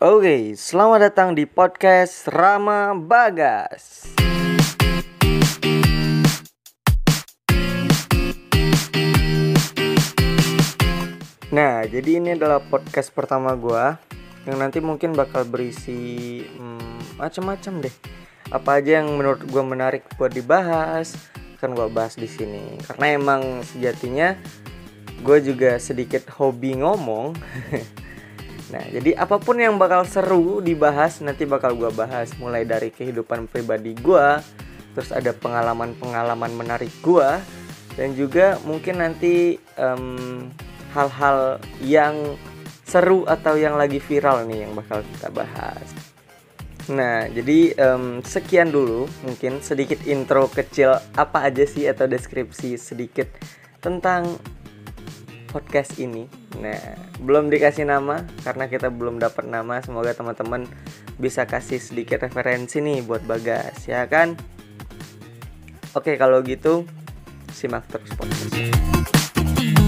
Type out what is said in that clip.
Oke, selamat datang di podcast Rama Bagas. Nah, jadi ini adalah podcast pertama gua yang nanti mungkin bakal berisi hmm, macam-macam deh. Apa aja yang menurut gua menarik buat dibahas, kan gua bahas di sini. Karena emang sejatinya gue juga sedikit hobi ngomong. nah, jadi apa pun yang bakal seru dibahas nanti bakal gue bahas mulai dari kehidupan pribadi gue, terus ada pengalaman-pengalaman menarik gue, dan juga mungkin nanti hal hal-hal yang seru atau yang lagi viral nih yang bakal kita bahas. Nah, jadi um, sekian dulu mungkin sedikit intro kecil apa aja sih atau deskripsi sedikit tentang podcast ini. Nah, belum dikasih nama karena kita belum dapat nama. Semoga teman-teman bisa kasih sedikit referensi nih buat Bagas, ya kan? Oke, kalau gitu simak terus podcast.